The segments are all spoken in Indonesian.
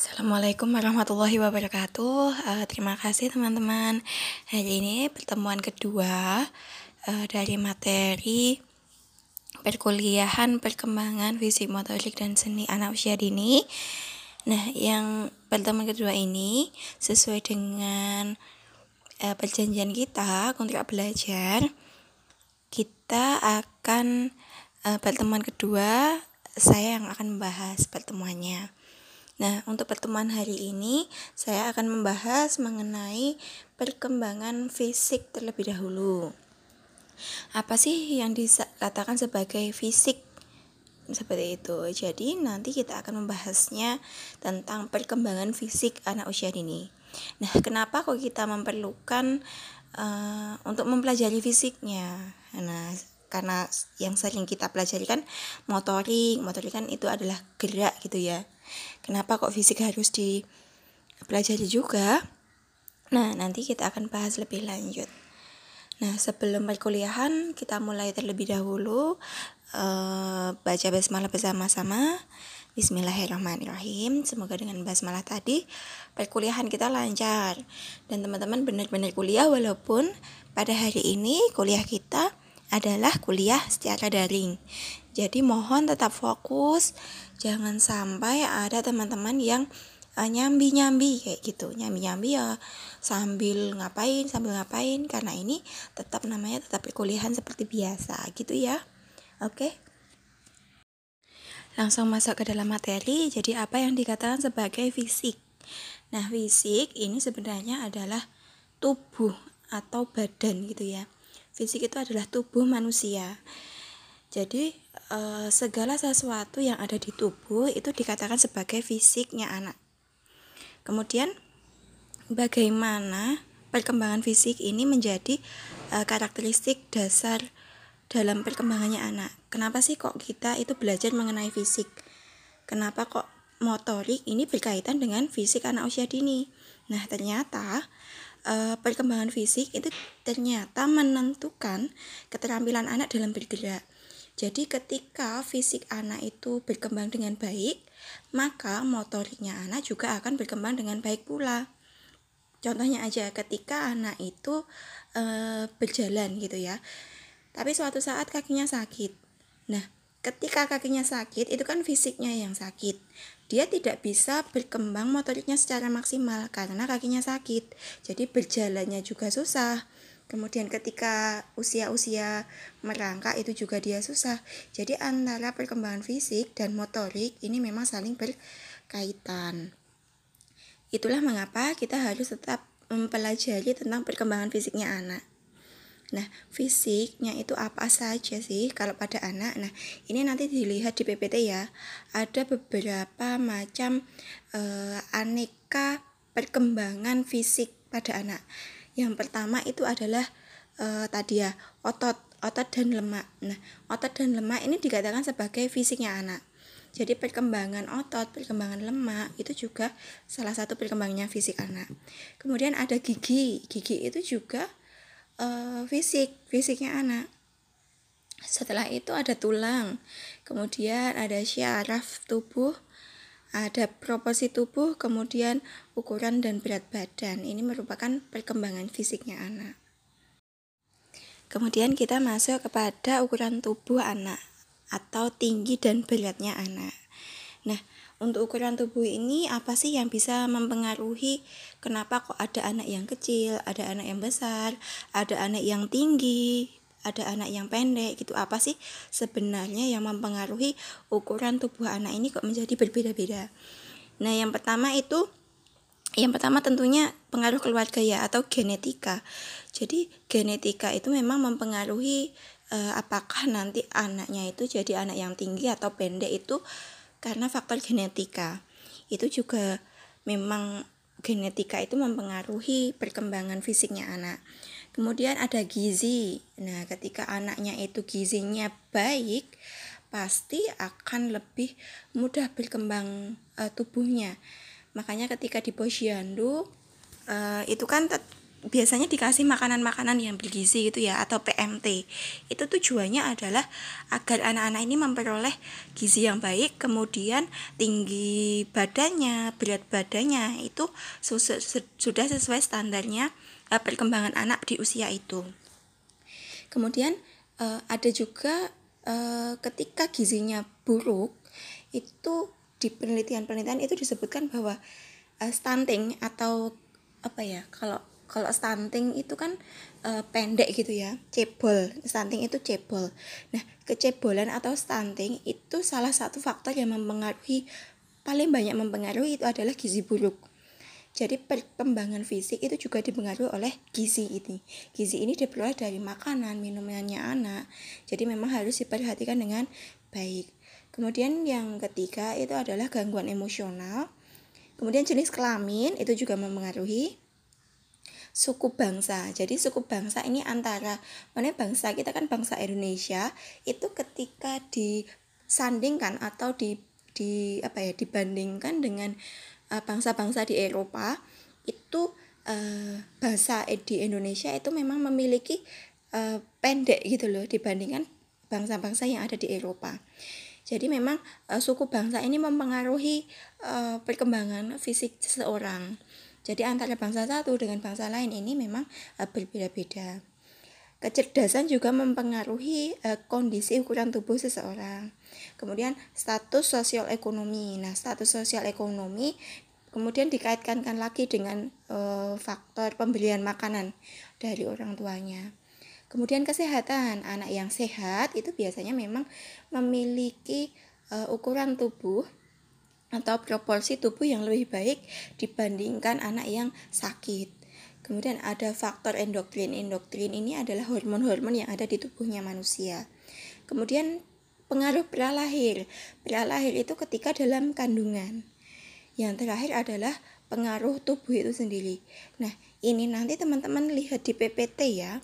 Assalamualaikum warahmatullahi wabarakatuh. Uh, terima kasih teman-teman. Hari ini pertemuan kedua uh, dari materi perkuliahan perkembangan fisik motorik dan seni anak usia dini. Nah, yang pertemuan kedua ini sesuai dengan uh, perjanjian kita kontrak belajar, kita akan uh, pertemuan kedua saya yang akan membahas pertemuannya. Nah, untuk pertemuan hari ini saya akan membahas mengenai perkembangan fisik terlebih dahulu. Apa sih yang dikatakan sebagai fisik? Seperti itu. Jadi, nanti kita akan membahasnya tentang perkembangan fisik anak usia dini. Nah, kenapa kok kita memerlukan uh, untuk mempelajari fisiknya? Nah, karena yang sering kita pelajari kan motorik, motorik kan itu adalah gerak gitu ya Kenapa kok fisik harus dipelajari juga? Nah, nanti kita akan bahas lebih lanjut. Nah, sebelum perkuliahan kita mulai terlebih dahulu uh, baca basmalah bersama-sama. Bismillahirrahmanirrahim. Semoga dengan basmalah tadi perkuliahan kita lancar dan teman-teman benar-benar kuliah walaupun pada hari ini kuliah kita adalah kuliah secara daring. Jadi mohon tetap fokus, jangan sampai ada teman-teman yang uh, nyambi-nyambi kayak gitu. Nyambi-nyambi ya sambil ngapain, sambil ngapain karena ini tetap namanya tetap perkuliahan seperti biasa gitu ya. Oke. Langsung masuk ke dalam materi. Jadi apa yang dikatakan sebagai fisik? Nah, fisik ini sebenarnya adalah tubuh atau badan gitu ya. Fisik itu adalah tubuh manusia. Jadi e, segala sesuatu yang ada di tubuh itu dikatakan sebagai fisiknya anak. Kemudian bagaimana perkembangan fisik ini menjadi e, karakteristik dasar dalam perkembangannya anak. Kenapa sih kok kita itu belajar mengenai fisik? Kenapa kok motorik ini berkaitan dengan fisik anak usia dini? Nah, ternyata e, perkembangan fisik itu ternyata menentukan keterampilan anak dalam bergerak. Jadi ketika fisik anak itu berkembang dengan baik, maka motoriknya anak juga akan berkembang dengan baik pula. Contohnya aja ketika anak itu e, berjalan gitu ya. Tapi suatu saat kakinya sakit. Nah, ketika kakinya sakit itu kan fisiknya yang sakit. Dia tidak bisa berkembang motoriknya secara maksimal karena kakinya sakit. Jadi berjalannya juga susah Kemudian ketika usia-usia merangkak itu juga dia susah. Jadi antara perkembangan fisik dan motorik ini memang saling berkaitan. Itulah mengapa kita harus tetap mempelajari tentang perkembangan fisiknya anak. Nah, fisiknya itu apa saja sih kalau pada anak? Nah, ini nanti dilihat di PPT ya. Ada beberapa macam uh, aneka perkembangan fisik pada anak. Yang pertama itu adalah e, tadi ya otot, otot dan lemak. Nah, otot dan lemak ini dikatakan sebagai fisiknya anak. Jadi perkembangan otot, perkembangan lemak itu juga salah satu perkembangannya fisik anak. Kemudian ada gigi, gigi itu juga e, fisik, fisiknya anak. Setelah itu ada tulang, kemudian ada syaraf tubuh, ada proporsi tubuh, kemudian ukuran dan berat badan. Ini merupakan perkembangan fisiknya anak. Kemudian kita masuk kepada ukuran tubuh anak atau tinggi dan beratnya anak. Nah, untuk ukuran tubuh ini apa sih yang bisa mempengaruhi kenapa kok ada anak yang kecil, ada anak yang besar, ada anak yang tinggi, ada anak yang pendek gitu. Apa sih sebenarnya yang mempengaruhi ukuran tubuh anak ini kok menjadi berbeda-beda? Nah yang pertama itu yang pertama tentunya pengaruh keluarga ya atau genetika. Jadi genetika itu memang mempengaruhi eh, apakah nanti anaknya itu jadi anak yang tinggi atau pendek itu karena faktor genetika. Itu juga memang genetika itu mempengaruhi perkembangan fisiknya anak Kemudian ada gizi. Nah, ketika anaknya itu gizinya baik, pasti akan lebih mudah berkembang uh, tubuhnya. Makanya ketika di posyandu uh, itu kan biasanya dikasih makanan-makanan yang bergizi gitu ya atau PMT itu tujuannya adalah agar anak-anak ini memperoleh gizi yang baik kemudian tinggi badannya berat badannya itu sudah sesuai standarnya uh, perkembangan anak di usia itu. Kemudian uh, ada juga uh, ketika gizinya buruk itu di penelitian-penelitian itu disebutkan bahwa stunting atau apa ya kalau kalau stunting itu kan e, pendek gitu ya cebol stunting itu cebol nah kecebolan atau stunting itu salah satu faktor yang mempengaruhi paling banyak mempengaruhi itu adalah gizi buruk jadi perkembangan fisik itu juga dipengaruhi oleh gizi ini. Gizi ini diperoleh dari makanan, minumannya anak. Jadi memang harus diperhatikan dengan baik. Kemudian yang ketiga itu adalah gangguan emosional. Kemudian jenis kelamin itu juga mempengaruhi suku bangsa. Jadi suku bangsa ini antara mana bangsa kita kan bangsa Indonesia itu ketika disandingkan atau di di apa ya dibandingkan dengan uh, bangsa-bangsa di Eropa itu uh, bahasa di Indonesia itu memang memiliki uh, pendek gitu loh dibandingkan bangsa-bangsa yang ada di Eropa. Jadi memang uh, suku bangsa ini mempengaruhi uh, perkembangan fisik seseorang. Jadi antara bangsa satu dengan bangsa lain ini memang uh, berbeda-beda. Kecerdasan juga mempengaruhi uh, kondisi ukuran tubuh seseorang. Kemudian status sosial ekonomi. Nah, status sosial ekonomi kemudian dikaitkan lagi dengan uh, faktor pembelian makanan dari orang tuanya. Kemudian kesehatan, anak yang sehat itu biasanya memang memiliki uh, ukuran tubuh atau proporsi tubuh yang lebih baik dibandingkan anak yang sakit. Kemudian ada faktor endokrin. Endokrin ini adalah hormon-hormon yang ada di tubuhnya manusia. Kemudian pengaruh pralahir. Pralahir itu ketika dalam kandungan. Yang terakhir adalah pengaruh tubuh itu sendiri. Nah, ini nanti teman-teman lihat di PPT ya.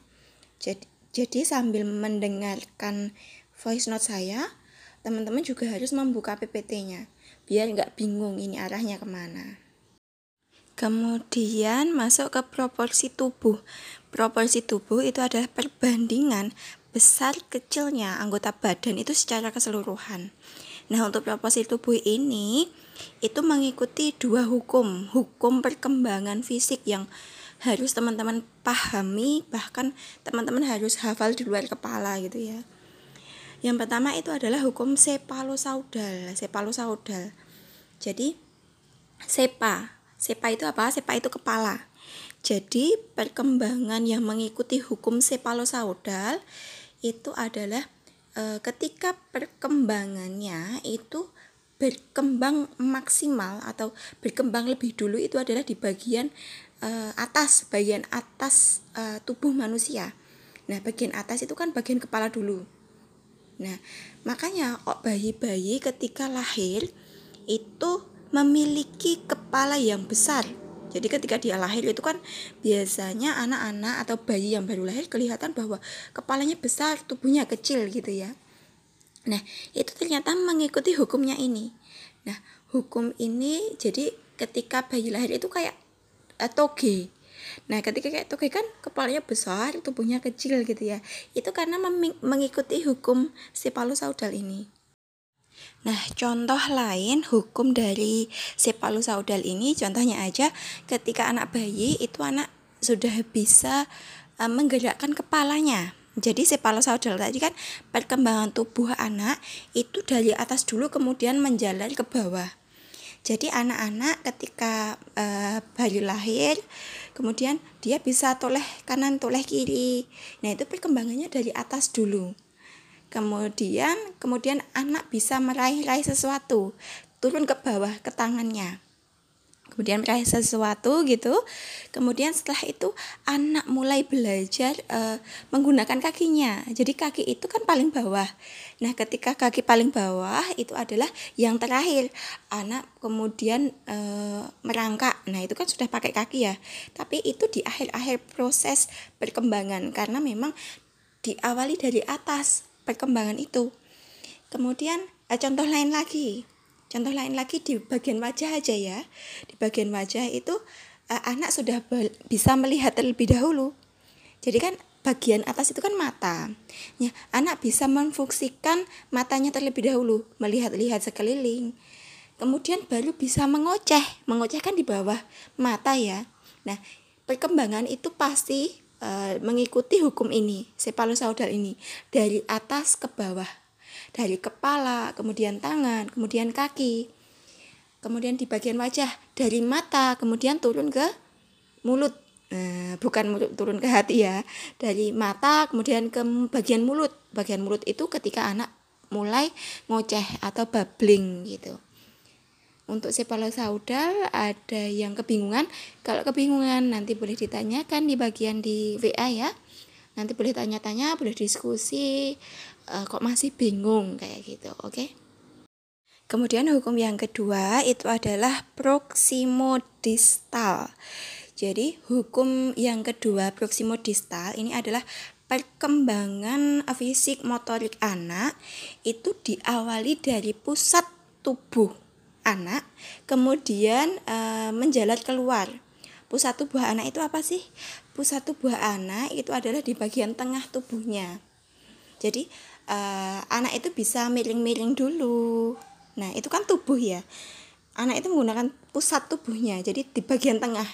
Jadi, jadi sambil mendengarkan voice note saya, teman-teman juga harus membuka PPT-nya biar nggak bingung ini arahnya ke mana. Kemudian masuk ke proporsi tubuh. Proporsi tubuh itu adalah perbandingan besar kecilnya anggota badan itu secara keseluruhan. Nah, untuk proporsi tubuh ini itu mengikuti dua hukum, hukum perkembangan fisik yang harus teman-teman pahami, bahkan teman-teman harus hafal di luar kepala gitu ya. Yang pertama itu adalah hukum sepalosaudal, sepalosaudal. Jadi sepa, sepa itu apa? Sepa itu kepala. Jadi perkembangan yang mengikuti hukum sepalosaudal itu adalah e, ketika perkembangannya itu berkembang maksimal atau berkembang lebih dulu itu adalah di bagian e, atas, bagian atas e, tubuh manusia. Nah, bagian atas itu kan bagian kepala dulu. Nah, makanya kok bayi-bayi ketika lahir itu memiliki kepala yang besar. Jadi ketika dia lahir itu kan biasanya anak-anak atau bayi yang baru lahir kelihatan bahwa kepalanya besar, tubuhnya kecil gitu ya. Nah, itu ternyata mengikuti hukumnya ini. Nah, hukum ini jadi ketika bayi lahir itu kayak uh, toge. Nah, ketika kayak toge kan kepalanya besar, tubuhnya kecil gitu ya. Itu karena mengikuti hukum Cephalosaural ini. Nah, contoh lain hukum dari Cephalosaural ini contohnya aja ketika anak bayi itu anak sudah bisa uh, menggerakkan kepalanya. Jadi cephalosaural tadi kan perkembangan tubuh anak itu dari atas dulu kemudian menjalar ke bawah. Jadi anak-anak ketika uh, bayi lahir kemudian dia bisa toleh kanan toleh kiri. Nah itu perkembangannya dari atas dulu. Kemudian kemudian anak bisa meraih-raih sesuatu turun ke bawah ke tangannya kemudian meraih sesuatu gitu. Kemudian setelah itu anak mulai belajar uh, menggunakan kakinya. Jadi kaki itu kan paling bawah. Nah ketika kaki paling bawah itu adalah yang terakhir. Anak kemudian uh, merangkak. Nah itu kan sudah pakai kaki ya. Tapi itu di akhir-akhir proses perkembangan karena memang diawali dari atas perkembangan itu. Kemudian uh, contoh lain lagi Contoh lain lagi di bagian wajah aja ya. Di bagian wajah itu uh, anak sudah bisa melihat terlebih dahulu. Jadi kan bagian atas itu kan mata. Ya, anak bisa memfungsikan matanya terlebih dahulu, melihat-lihat sekeliling. Kemudian baru bisa mengoceh. Mengoceh kan di bawah mata ya. Nah, perkembangan itu pasti uh, mengikuti hukum ini, cepalosaudal ini dari atas ke bawah. Dari kepala, kemudian tangan, kemudian kaki. Kemudian di bagian wajah dari mata, kemudian turun ke mulut Nah, bukan mulut turun ke hati ya. Dari mata kemudian ke bagian mulut. Bagian mulut itu ketika anak mulai ngoceh atau babbling gitu. Untuk cepalosaudal ada yang kebingungan. Kalau kebingungan nanti boleh ditanyakan di bagian di WA ya. Nanti boleh tanya-tanya, boleh diskusi. Uh, kok masih bingung kayak gitu, oke? Okay? Kemudian hukum yang kedua itu adalah proximodistal. Jadi hukum yang kedua proximodistal ini adalah perkembangan fisik motorik anak itu diawali dari pusat tubuh anak kemudian e, menjalar keluar. Pusat tubuh anak itu apa sih? Pusat tubuh anak itu adalah di bagian tengah tubuhnya. Jadi e, anak itu bisa miring-miring dulu. Nah, itu kan tubuh ya. Anak itu menggunakan pusat tubuhnya. Jadi di bagian tengah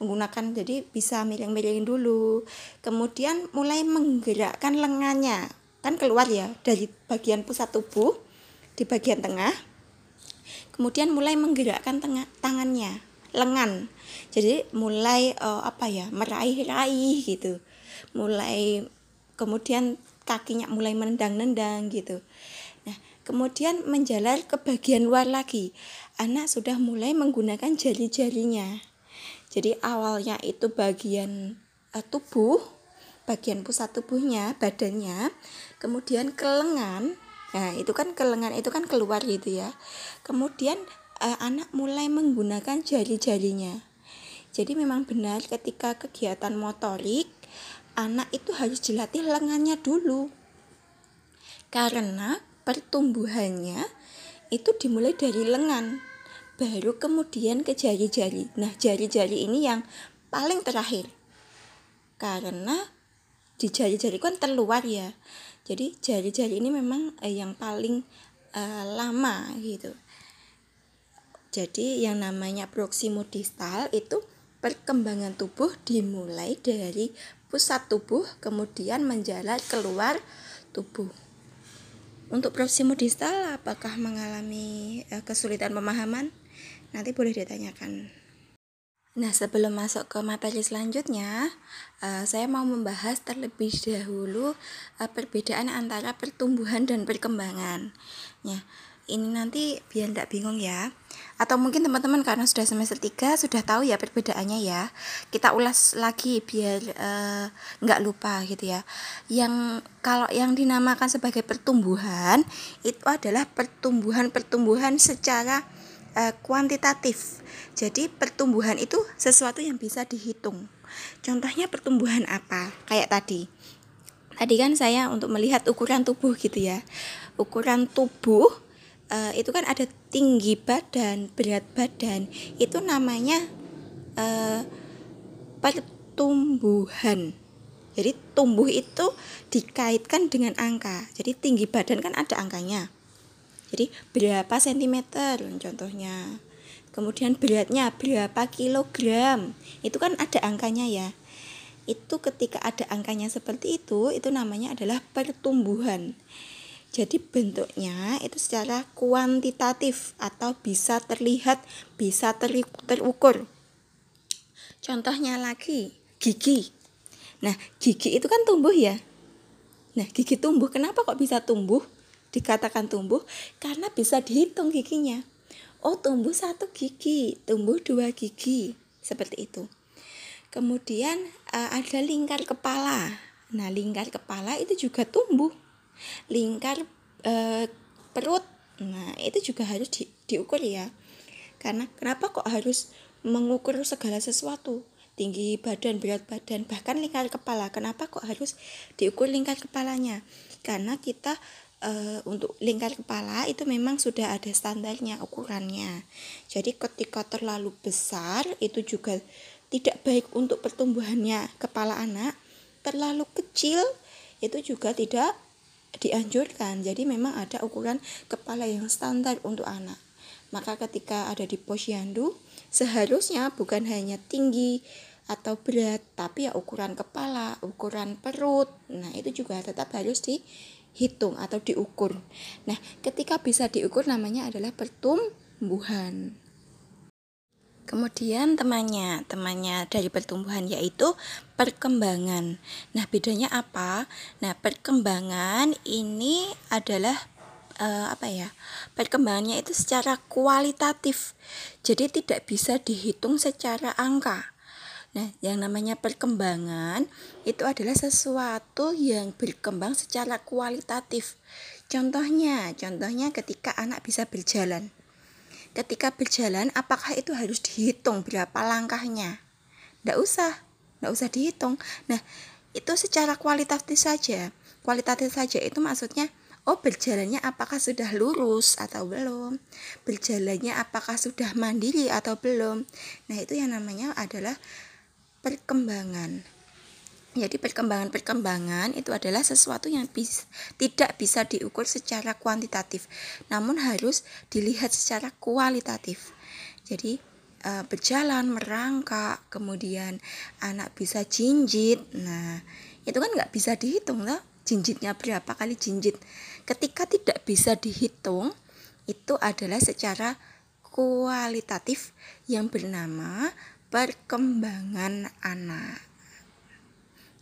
menggunakan jadi bisa miring-miring dulu kemudian mulai menggerakkan lengannya kan keluar ya dari bagian pusat tubuh di bagian tengah kemudian mulai menggerakkan tengah tangannya lengan jadi mulai uh, apa ya meraih-raih gitu mulai kemudian kakinya mulai menendang-nendang gitu nah kemudian menjalar ke bagian luar lagi anak sudah mulai menggunakan jari-jarinya jadi awalnya itu bagian uh, tubuh, bagian pusat tubuhnya, badannya, kemudian ke lengan. Nah, itu kan ke lengan itu kan keluar gitu ya. Kemudian uh, anak mulai menggunakan jari-jarinya. Jadi memang benar ketika kegiatan motorik anak itu harus dilatih lengannya dulu. Karena pertumbuhannya itu dimulai dari lengan baru kemudian ke jari-jari. Nah, jari-jari ini yang paling terakhir. Karena di jari-jari kan terluar ya. Jadi jari-jari ini memang eh, yang paling eh, lama gitu. Jadi yang namanya proximodistal itu perkembangan tubuh dimulai dari pusat tubuh kemudian menjalar keluar tubuh. Untuk proximodistal apakah mengalami eh, kesulitan pemahaman? Nanti boleh ditanyakan. Nah, sebelum masuk ke materi selanjutnya, uh, saya mau membahas terlebih dahulu uh, perbedaan antara pertumbuhan dan perkembangan. Ya, ini nanti biar tidak bingung ya. Atau mungkin teman-teman karena sudah semester 3 sudah tahu ya perbedaannya ya. Kita ulas lagi biar uh, nggak lupa gitu ya. Yang kalau yang dinamakan sebagai pertumbuhan itu adalah pertumbuhan-pertumbuhan secara uh, kuantitatif. Jadi pertumbuhan itu sesuatu yang bisa dihitung. Contohnya pertumbuhan apa? Kayak tadi. Tadi kan saya untuk melihat ukuran tubuh gitu ya. Ukuran tubuh uh, itu kan ada tinggi badan, berat badan. Itu namanya uh, pertumbuhan. Jadi tumbuh itu dikaitkan dengan angka. Jadi tinggi badan kan ada angkanya jadi berapa sentimeter contohnya. Kemudian beratnya berapa kilogram. Itu kan ada angkanya ya. Itu ketika ada angkanya seperti itu, itu namanya adalah pertumbuhan. Jadi bentuknya itu secara kuantitatif atau bisa terlihat, bisa terukur. Contohnya lagi, gigi. Nah, gigi itu kan tumbuh ya. Nah, gigi tumbuh, kenapa kok bisa tumbuh? dikatakan tumbuh karena bisa dihitung giginya. Oh tumbuh satu gigi, tumbuh dua gigi, seperti itu. Kemudian uh, ada lingkar kepala. Nah lingkar kepala itu juga tumbuh. Lingkar uh, perut, nah itu juga harus di, diukur ya. Karena kenapa kok harus mengukur segala sesuatu? tinggi badan, berat badan, bahkan lingkar kepala. Kenapa kok harus diukur lingkar kepalanya? Karena kita e, untuk lingkar kepala itu memang sudah ada standarnya ukurannya. Jadi ketika terlalu besar itu juga tidak baik untuk pertumbuhannya kepala anak. Terlalu kecil itu juga tidak dianjurkan. Jadi memang ada ukuran kepala yang standar untuk anak. Maka ketika ada di posyandu seharusnya bukan hanya tinggi atau berat, tapi ya ukuran kepala, ukuran perut. Nah, itu juga tetap harus dihitung atau diukur. Nah, ketika bisa diukur namanya adalah pertumbuhan. Kemudian temannya, temannya dari pertumbuhan yaitu perkembangan. Nah, bedanya apa? Nah, perkembangan ini adalah uh, apa ya? Perkembangannya itu secara kualitatif. Jadi tidak bisa dihitung secara angka. Nah, yang namanya perkembangan itu adalah sesuatu yang berkembang secara kualitatif. Contohnya, contohnya ketika anak bisa berjalan ketika berjalan apakah itu harus dihitung berapa langkahnya? Tidak usah. Tidak usah dihitung. Nah itu secara kualitatif saja. Kualitatif saja itu maksudnya oh berjalannya apakah sudah lurus atau belum? Berjalannya apakah sudah mandiri atau belum? Nah itu yang namanya adalah perkembangan jadi perkembangan-perkembangan itu adalah sesuatu yang bis, tidak bisa diukur secara kuantitatif, namun harus dilihat secara kualitatif. Jadi e, berjalan, merangkak, kemudian anak bisa jinjit. Nah, itu kan nggak bisa dihitung loh, jinjitnya berapa kali jinjit. Ketika tidak bisa dihitung, itu adalah secara kualitatif yang bernama perkembangan anak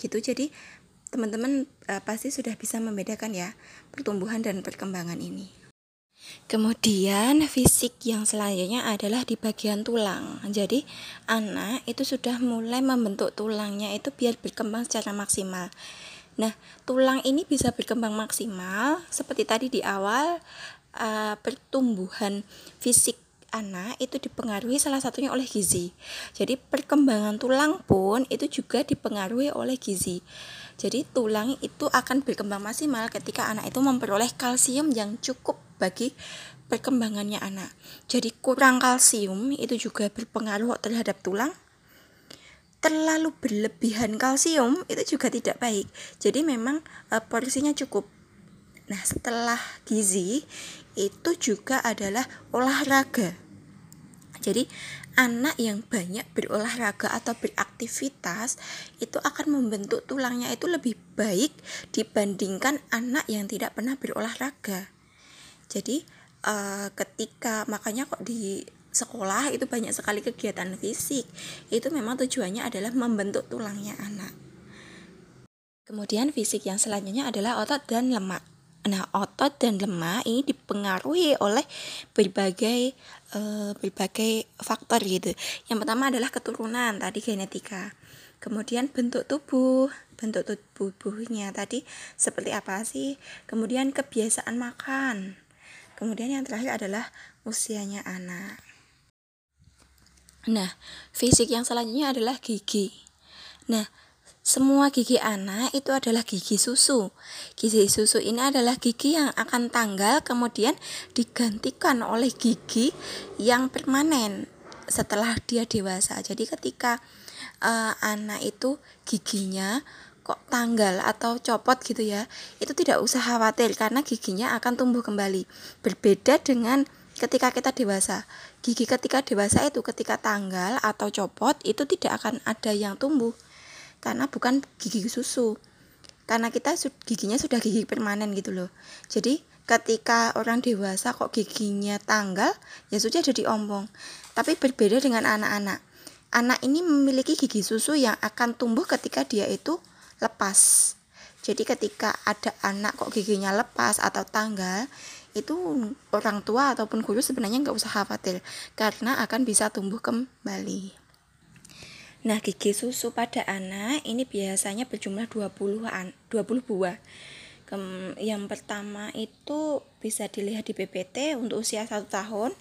gitu jadi teman-teman uh, pasti sudah bisa membedakan ya pertumbuhan dan perkembangan ini Kemudian fisik yang selanjutnya adalah di bagian tulang. Jadi anak itu sudah mulai membentuk tulangnya itu biar berkembang secara maksimal. Nah, tulang ini bisa berkembang maksimal seperti tadi di awal uh, pertumbuhan fisik anak itu dipengaruhi salah satunya oleh gizi. Jadi perkembangan tulang pun itu juga dipengaruhi oleh gizi. Jadi tulang itu akan berkembang maksimal ketika anak itu memperoleh kalsium yang cukup bagi perkembangannya anak. Jadi kurang kalsium itu juga berpengaruh terhadap tulang. Terlalu berlebihan kalsium itu juga tidak baik. Jadi memang e, porsinya cukup. Nah, setelah gizi itu juga adalah olahraga. Jadi anak yang banyak berolahraga atau beraktivitas itu akan membentuk tulangnya itu lebih baik dibandingkan anak yang tidak pernah berolahraga. Jadi uh, ketika makanya kok di sekolah itu banyak sekali kegiatan fisik itu memang tujuannya adalah membentuk tulangnya anak. Kemudian fisik yang selanjutnya adalah otot dan lemak. Nah, otot dan lemak ini dipengaruhi oleh berbagai uh, berbagai faktor gitu. Yang pertama adalah keturunan, tadi genetika. Kemudian bentuk tubuh, bentuk tubuhnya tadi seperti apa sih? Kemudian kebiasaan makan. Kemudian yang terakhir adalah usianya anak. Nah, fisik yang selanjutnya adalah gigi. Nah, semua gigi anak itu adalah gigi susu. Gigi susu ini adalah gigi yang akan tanggal kemudian digantikan oleh gigi yang permanen setelah dia dewasa. Jadi ketika uh, anak itu giginya kok tanggal atau copot gitu ya, itu tidak usah khawatir karena giginya akan tumbuh kembali. Berbeda dengan ketika kita dewasa. Gigi ketika dewasa itu ketika tanggal atau copot itu tidak akan ada yang tumbuh karena bukan gigi susu. Karena kita giginya sudah gigi permanen gitu loh. Jadi ketika orang dewasa kok giginya tanggal ya sudah jadi ompong tapi berbeda dengan anak-anak. Anak ini memiliki gigi susu yang akan tumbuh ketika dia itu lepas. Jadi ketika ada anak kok giginya lepas atau tanggal itu orang tua ataupun guru sebenarnya nggak usah khawatir. Karena akan bisa tumbuh kembali. Nah, gigi susu pada anak ini biasanya berjumlah 20 an, 20 buah. Kem, yang pertama itu bisa dilihat di PPT untuk usia satu tahun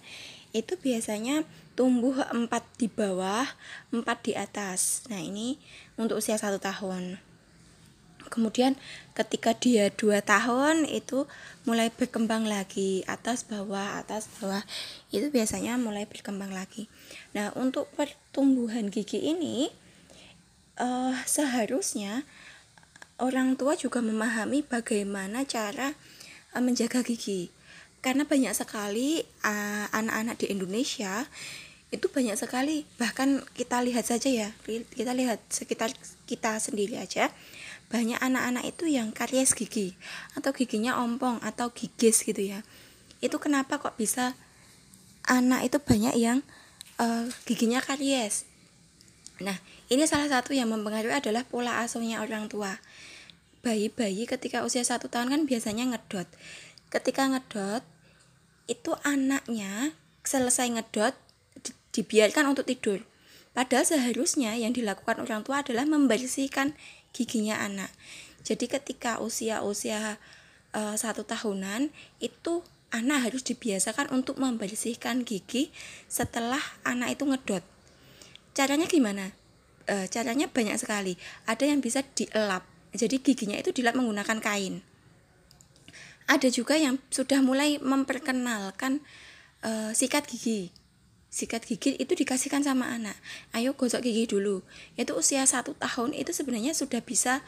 itu biasanya tumbuh 4 di bawah, 4 di atas. Nah, ini untuk usia satu tahun. Kemudian ketika dia dua tahun itu mulai berkembang lagi atas bawah atas bawah. Itu biasanya mulai berkembang lagi. Nah untuk pertumbuhan gigi ini uh, seharusnya orang tua juga memahami bagaimana cara uh, menjaga gigi. Karena banyak sekali eh, anak-anak uh, di Indonesia itu banyak sekali. Bahkan kita lihat saja ya kita lihat sekitar kita sendiri aja banyak anak-anak itu yang karies gigi atau giginya ompong atau gigis gitu ya. Itu kenapa kok bisa anak itu banyak yang uh, giginya karies? Nah ini salah satu yang mempengaruhi adalah pola asuhnya orang tua. Bayi-bayi ketika usia satu tahun kan biasanya ngedot. Ketika ngedot itu anaknya selesai ngedot dibiarkan untuk tidur. Padahal seharusnya yang dilakukan orang tua adalah membersihkan giginya anak. Jadi ketika usia-usia uh, satu tahunan itu anak harus dibiasakan untuk membersihkan gigi setelah anak itu ngedot. Caranya gimana? E, caranya banyak sekali. Ada yang bisa dielap. Jadi giginya itu dilap menggunakan kain. Ada juga yang sudah mulai memperkenalkan uh, sikat gigi sikat gigi itu dikasihkan sama anak. Ayo gosok gigi dulu. Itu usia satu tahun itu sebenarnya sudah bisa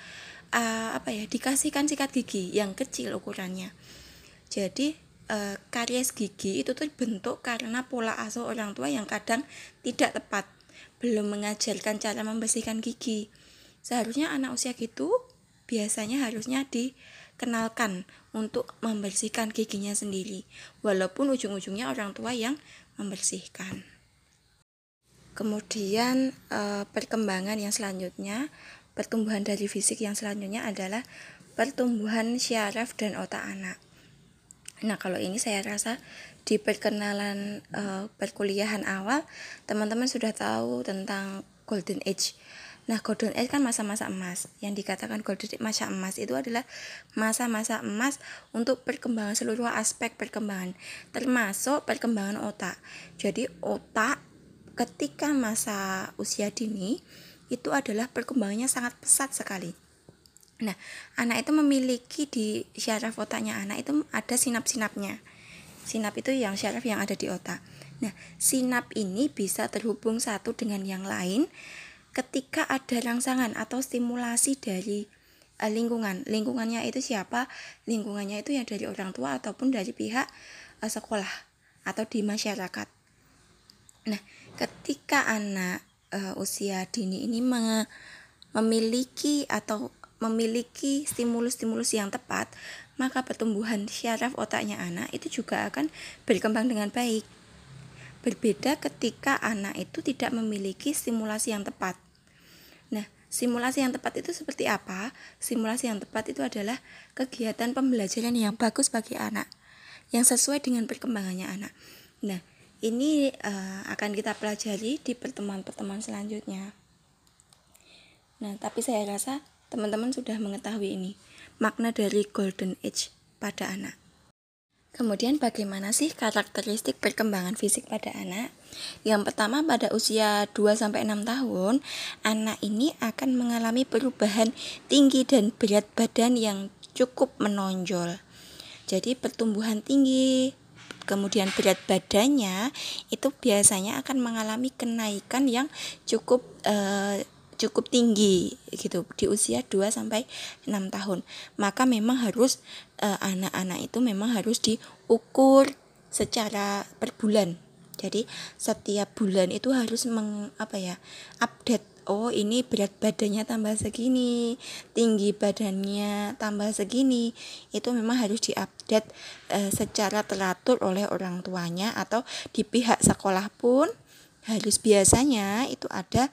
uh, apa ya dikasihkan sikat gigi yang kecil ukurannya. Jadi uh, karies gigi itu tuh bentuk karena pola asuh orang tua yang kadang tidak tepat. Belum mengajarkan cara membersihkan gigi. Seharusnya anak usia gitu biasanya harusnya dikenalkan untuk membersihkan giginya sendiri. Walaupun ujung-ujungnya orang tua yang membersihkan. Kemudian e, perkembangan yang selanjutnya pertumbuhan dari fisik yang selanjutnya adalah pertumbuhan syaraf dan otak anak. Nah kalau ini saya rasa di perkenalan e, perkuliahan awal teman-teman sudah tahu tentang golden age Nah, golden age kan masa-masa emas. Yang dikatakan golden age masa emas itu adalah masa-masa emas untuk perkembangan seluruh aspek perkembangan, termasuk perkembangan otak. Jadi, otak ketika masa usia dini itu adalah perkembangannya sangat pesat sekali. Nah, anak itu memiliki di syaraf otaknya anak itu ada sinap-sinapnya. Sinap itu yang syaraf yang ada di otak. Nah, sinap ini bisa terhubung satu dengan yang lain ketika ada rangsangan atau stimulasi dari uh, lingkungan. Lingkungannya itu siapa? Lingkungannya itu yang dari orang tua ataupun dari pihak uh, sekolah atau di masyarakat. Nah ketika anak uh, usia dini ini memiliki atau memiliki stimulus-stimulus yang tepat maka pertumbuhan syaraf otaknya anak itu juga akan berkembang dengan baik Berbeda ketika anak itu tidak memiliki stimulasi yang tepat. Nah, simulasi yang tepat itu seperti apa? Simulasi yang tepat itu adalah kegiatan pembelajaran yang bagus bagi anak, yang sesuai dengan perkembangannya anak. Nah, ini uh, akan kita pelajari di pertemuan-pertemuan selanjutnya. Nah, tapi saya rasa teman-teman sudah mengetahui ini makna dari golden age pada anak. Kemudian bagaimana sih karakteristik perkembangan fisik pada anak? Yang pertama pada usia 2 sampai 6 tahun, anak ini akan mengalami perubahan tinggi dan berat badan yang cukup menonjol. Jadi pertumbuhan tinggi, kemudian berat badannya itu biasanya akan mengalami kenaikan yang cukup eh, cukup tinggi gitu di usia 2 sampai 6 tahun. Maka memang harus eh, anak-anak uh, itu memang harus diukur secara per bulan. Jadi setiap bulan itu harus meng apa ya? update oh ini berat badannya tambah segini, tinggi badannya tambah segini, itu memang harus diupdate uh, secara teratur oleh orang tuanya atau di pihak sekolah pun harus biasanya itu ada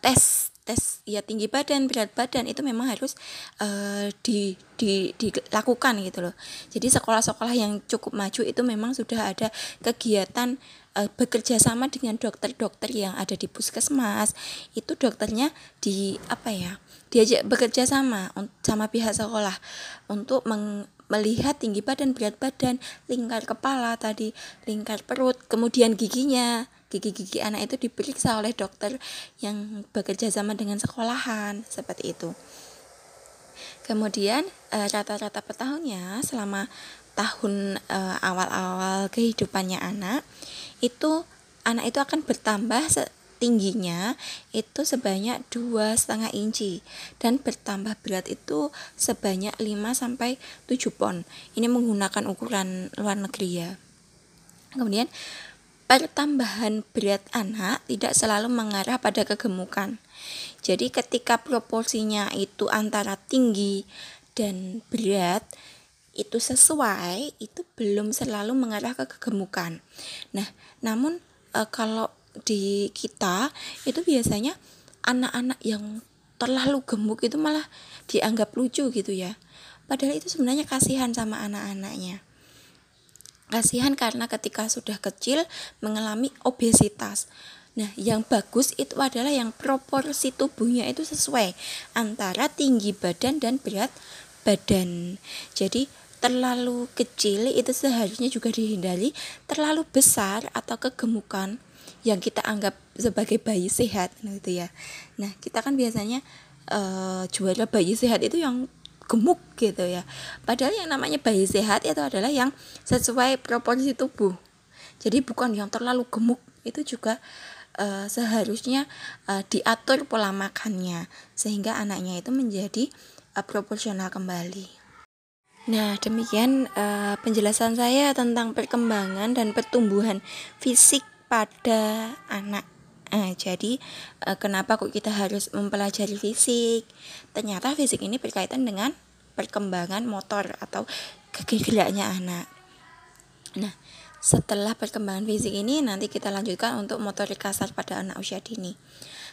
tes tes ya tinggi badan berat badan itu memang harus uh, di, di dilakukan gitu loh. Jadi sekolah-sekolah yang cukup maju itu memang sudah ada kegiatan uh, bekerja sama dengan dokter-dokter yang ada di puskesmas. Itu dokternya di apa ya diajak bekerja sama sama pihak sekolah untuk meng, melihat tinggi badan berat badan lingkar kepala tadi lingkar perut kemudian giginya gigi-gigi anak itu diperiksa oleh dokter yang bekerja sama dengan sekolahan seperti itu Kemudian eh, rata-rata per tahunnya selama tahun eh, awal-awal kehidupannya anak itu anak itu akan bertambah tingginya itu sebanyak dua setengah inci dan bertambah berat itu sebanyak 5 sampai 7 pon. Ini menggunakan ukuran luar negeri ya. Kemudian pertambahan berat anak tidak selalu mengarah pada kegemukan. Jadi ketika proporsinya itu antara tinggi dan berat itu sesuai, itu belum selalu mengarah ke kegemukan. Nah, namun e, kalau di kita itu biasanya anak-anak yang terlalu gemuk itu malah dianggap lucu gitu ya padahal itu sebenarnya kasihan sama anak-anaknya kasihan karena ketika sudah kecil mengalami obesitas. Nah, yang bagus itu adalah yang proporsi tubuhnya itu sesuai antara tinggi badan dan berat badan. Jadi, terlalu kecil itu seharusnya juga dihindari, terlalu besar atau kegemukan yang kita anggap sebagai bayi sehat gitu ya. Nah kita kan biasanya uh, juara bayi sehat itu yang gemuk gitu ya. Padahal yang namanya bayi sehat itu adalah yang sesuai proporsi tubuh. Jadi bukan yang terlalu gemuk. Itu juga uh, seharusnya uh, diatur pola makannya sehingga anaknya itu menjadi uh, proporsional kembali. Nah, demikian uh, penjelasan saya tentang perkembangan dan pertumbuhan fisik pada anak. Nah, jadi eh, kenapa kok kita harus mempelajari fisik? Ternyata fisik ini berkaitan dengan perkembangan motor atau geraknya anak. Nah, setelah perkembangan fisik ini nanti kita lanjutkan untuk motorik kasar pada anak usia dini.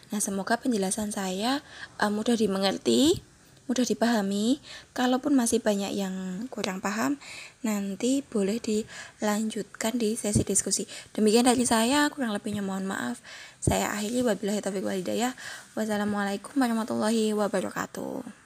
Nah, semoga penjelasan saya uh, mudah dimengerti mudah dipahami. Kalaupun masih banyak yang kurang paham, nanti boleh dilanjutkan di sesi diskusi. Demikian dari saya, kurang lebihnya mohon maaf. Saya akhiri wabillahi taufiq walhidayah. Wassalamualaikum warahmatullahi wabarakatuh.